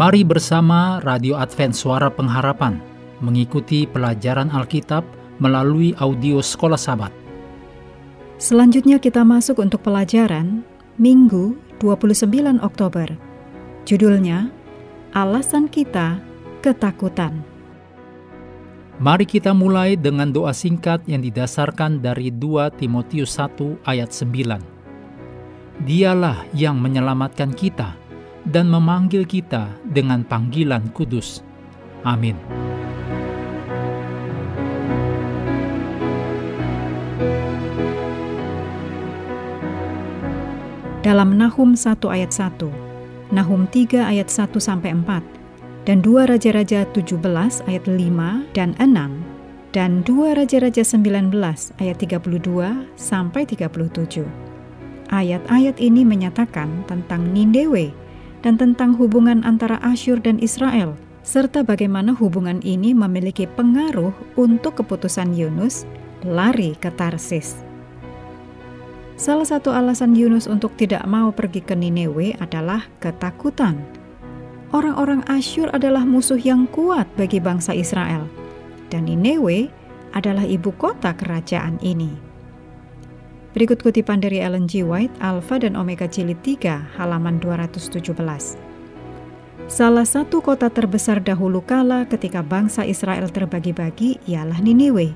Mari bersama Radio Advent Suara Pengharapan mengikuti pelajaran Alkitab melalui audio Sekolah Sabat. Selanjutnya kita masuk untuk pelajaran Minggu 29 Oktober. Judulnya Alasan Kita Ketakutan. Mari kita mulai dengan doa singkat yang didasarkan dari 2 Timotius 1 ayat 9. Dialah yang menyelamatkan kita dan memanggil kita dengan panggilan kudus. Amin. Dalam Nahum 1 ayat 1, Nahum 3 ayat 1 sampai 4, dan 2 Raja-Raja 17 ayat 5 dan 6, dan 2 Raja-Raja 19 ayat 32 sampai 37. Ayat-ayat ini menyatakan tentang Nindewe dan tentang hubungan antara Asyur dan Israel, serta bagaimana hubungan ini memiliki pengaruh untuk keputusan Yunus lari ke Tarsis. Salah satu alasan Yunus untuk tidak mau pergi ke Nineveh adalah ketakutan. Orang-orang Asyur adalah musuh yang kuat bagi bangsa Israel, dan Nineveh adalah ibu kota kerajaan ini. Berikut kutipan dari Ellen G. White, Alpha dan Omega Jilid 3, halaman 217. Salah satu kota terbesar dahulu kala ketika bangsa Israel terbagi-bagi ialah Niniwe,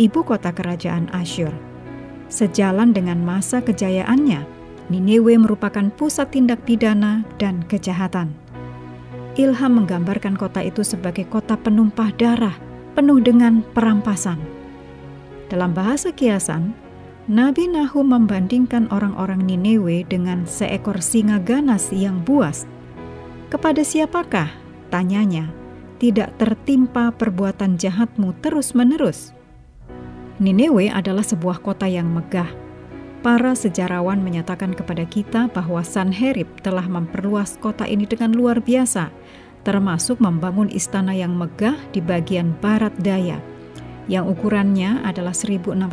ibu kota kerajaan Asyur. Sejalan dengan masa kejayaannya, Niniwe merupakan pusat tindak pidana dan kejahatan. Ilham menggambarkan kota itu sebagai kota penumpah darah, penuh dengan perampasan. Dalam bahasa kiasan, Nabi Nahum membandingkan orang-orang Nineveh dengan seekor singa ganas yang buas. Kepada siapakah, tanyanya, tidak tertimpa perbuatan jahatmu terus-menerus? Nineveh adalah sebuah kota yang megah. Para sejarawan menyatakan kepada kita bahwa Sanherib telah memperluas kota ini dengan luar biasa, termasuk membangun istana yang megah di bagian barat daya, yang ukurannya adalah 1650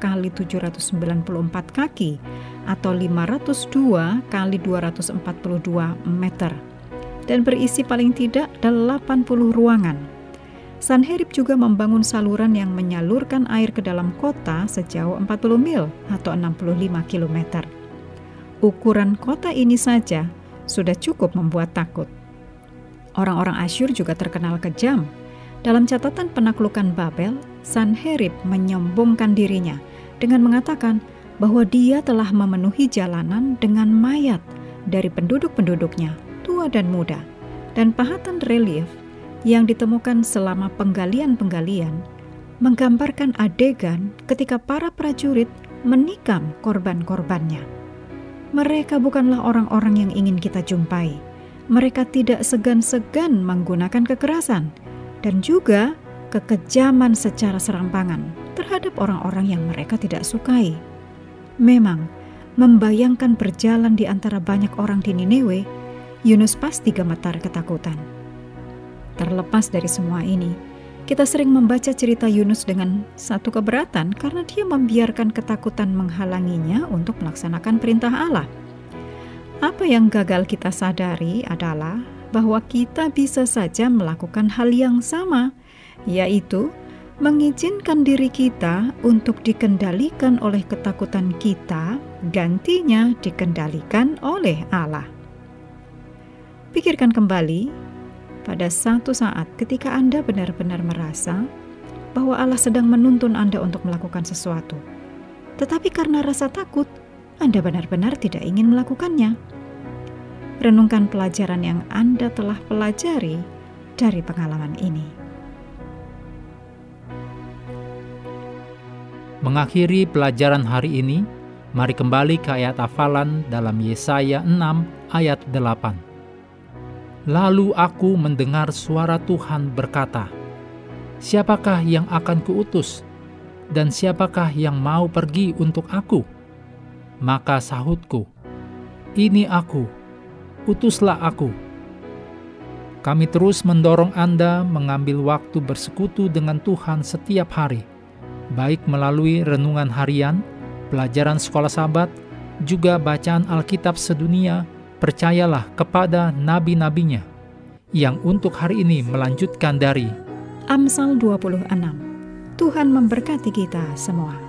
kali 794 kaki atau 502 kali 242 meter dan berisi paling tidak 80 ruangan. Sanherib juga membangun saluran yang menyalurkan air ke dalam kota sejauh 40 mil atau 65 km. Ukuran kota ini saja sudah cukup membuat takut. Orang-orang Asyur juga terkenal kejam. Dalam catatan penaklukan Babel, Sanherib menyombongkan dirinya dengan mengatakan bahwa dia telah memenuhi jalanan dengan mayat dari penduduk-penduduknya, tua dan muda, dan pahatan relief yang ditemukan selama penggalian-penggalian menggambarkan adegan ketika para prajurit menikam korban-korbannya. Mereka bukanlah orang-orang yang ingin kita jumpai. Mereka tidak segan-segan menggunakan kekerasan dan juga kekejaman secara serampangan terhadap orang-orang yang mereka tidak sukai. Memang, membayangkan berjalan di antara banyak orang di Nineveh, Yunus pasti gemetar ketakutan. Terlepas dari semua ini, kita sering membaca cerita Yunus dengan satu keberatan karena dia membiarkan ketakutan menghalanginya untuk melaksanakan perintah Allah. Apa yang gagal kita sadari adalah bahwa kita bisa saja melakukan hal yang sama, yaitu mengizinkan diri kita untuk dikendalikan oleh ketakutan kita, gantinya dikendalikan oleh Allah. Pikirkan kembali pada satu saat ketika Anda benar-benar merasa bahwa Allah sedang menuntun Anda untuk melakukan sesuatu. Tetapi karena rasa takut, Anda benar-benar tidak ingin melakukannya. Renungkan pelajaran yang Anda telah pelajari dari pengalaman ini. Mengakhiri pelajaran hari ini, mari kembali ke ayat hafalan dalam Yesaya 6 ayat 8. Lalu aku mendengar suara Tuhan berkata, "Siapakah yang akan kuutus, dan siapakah yang mau pergi untuk aku?" Maka sahutku, ini aku, utuslah aku. Kami terus mendorong Anda mengambil waktu bersekutu dengan Tuhan setiap hari, baik melalui renungan harian, pelajaran sekolah sahabat, juga bacaan Alkitab sedunia, percayalah kepada nabi-nabinya, yang untuk hari ini melanjutkan dari Amsal 26. Tuhan memberkati kita semua.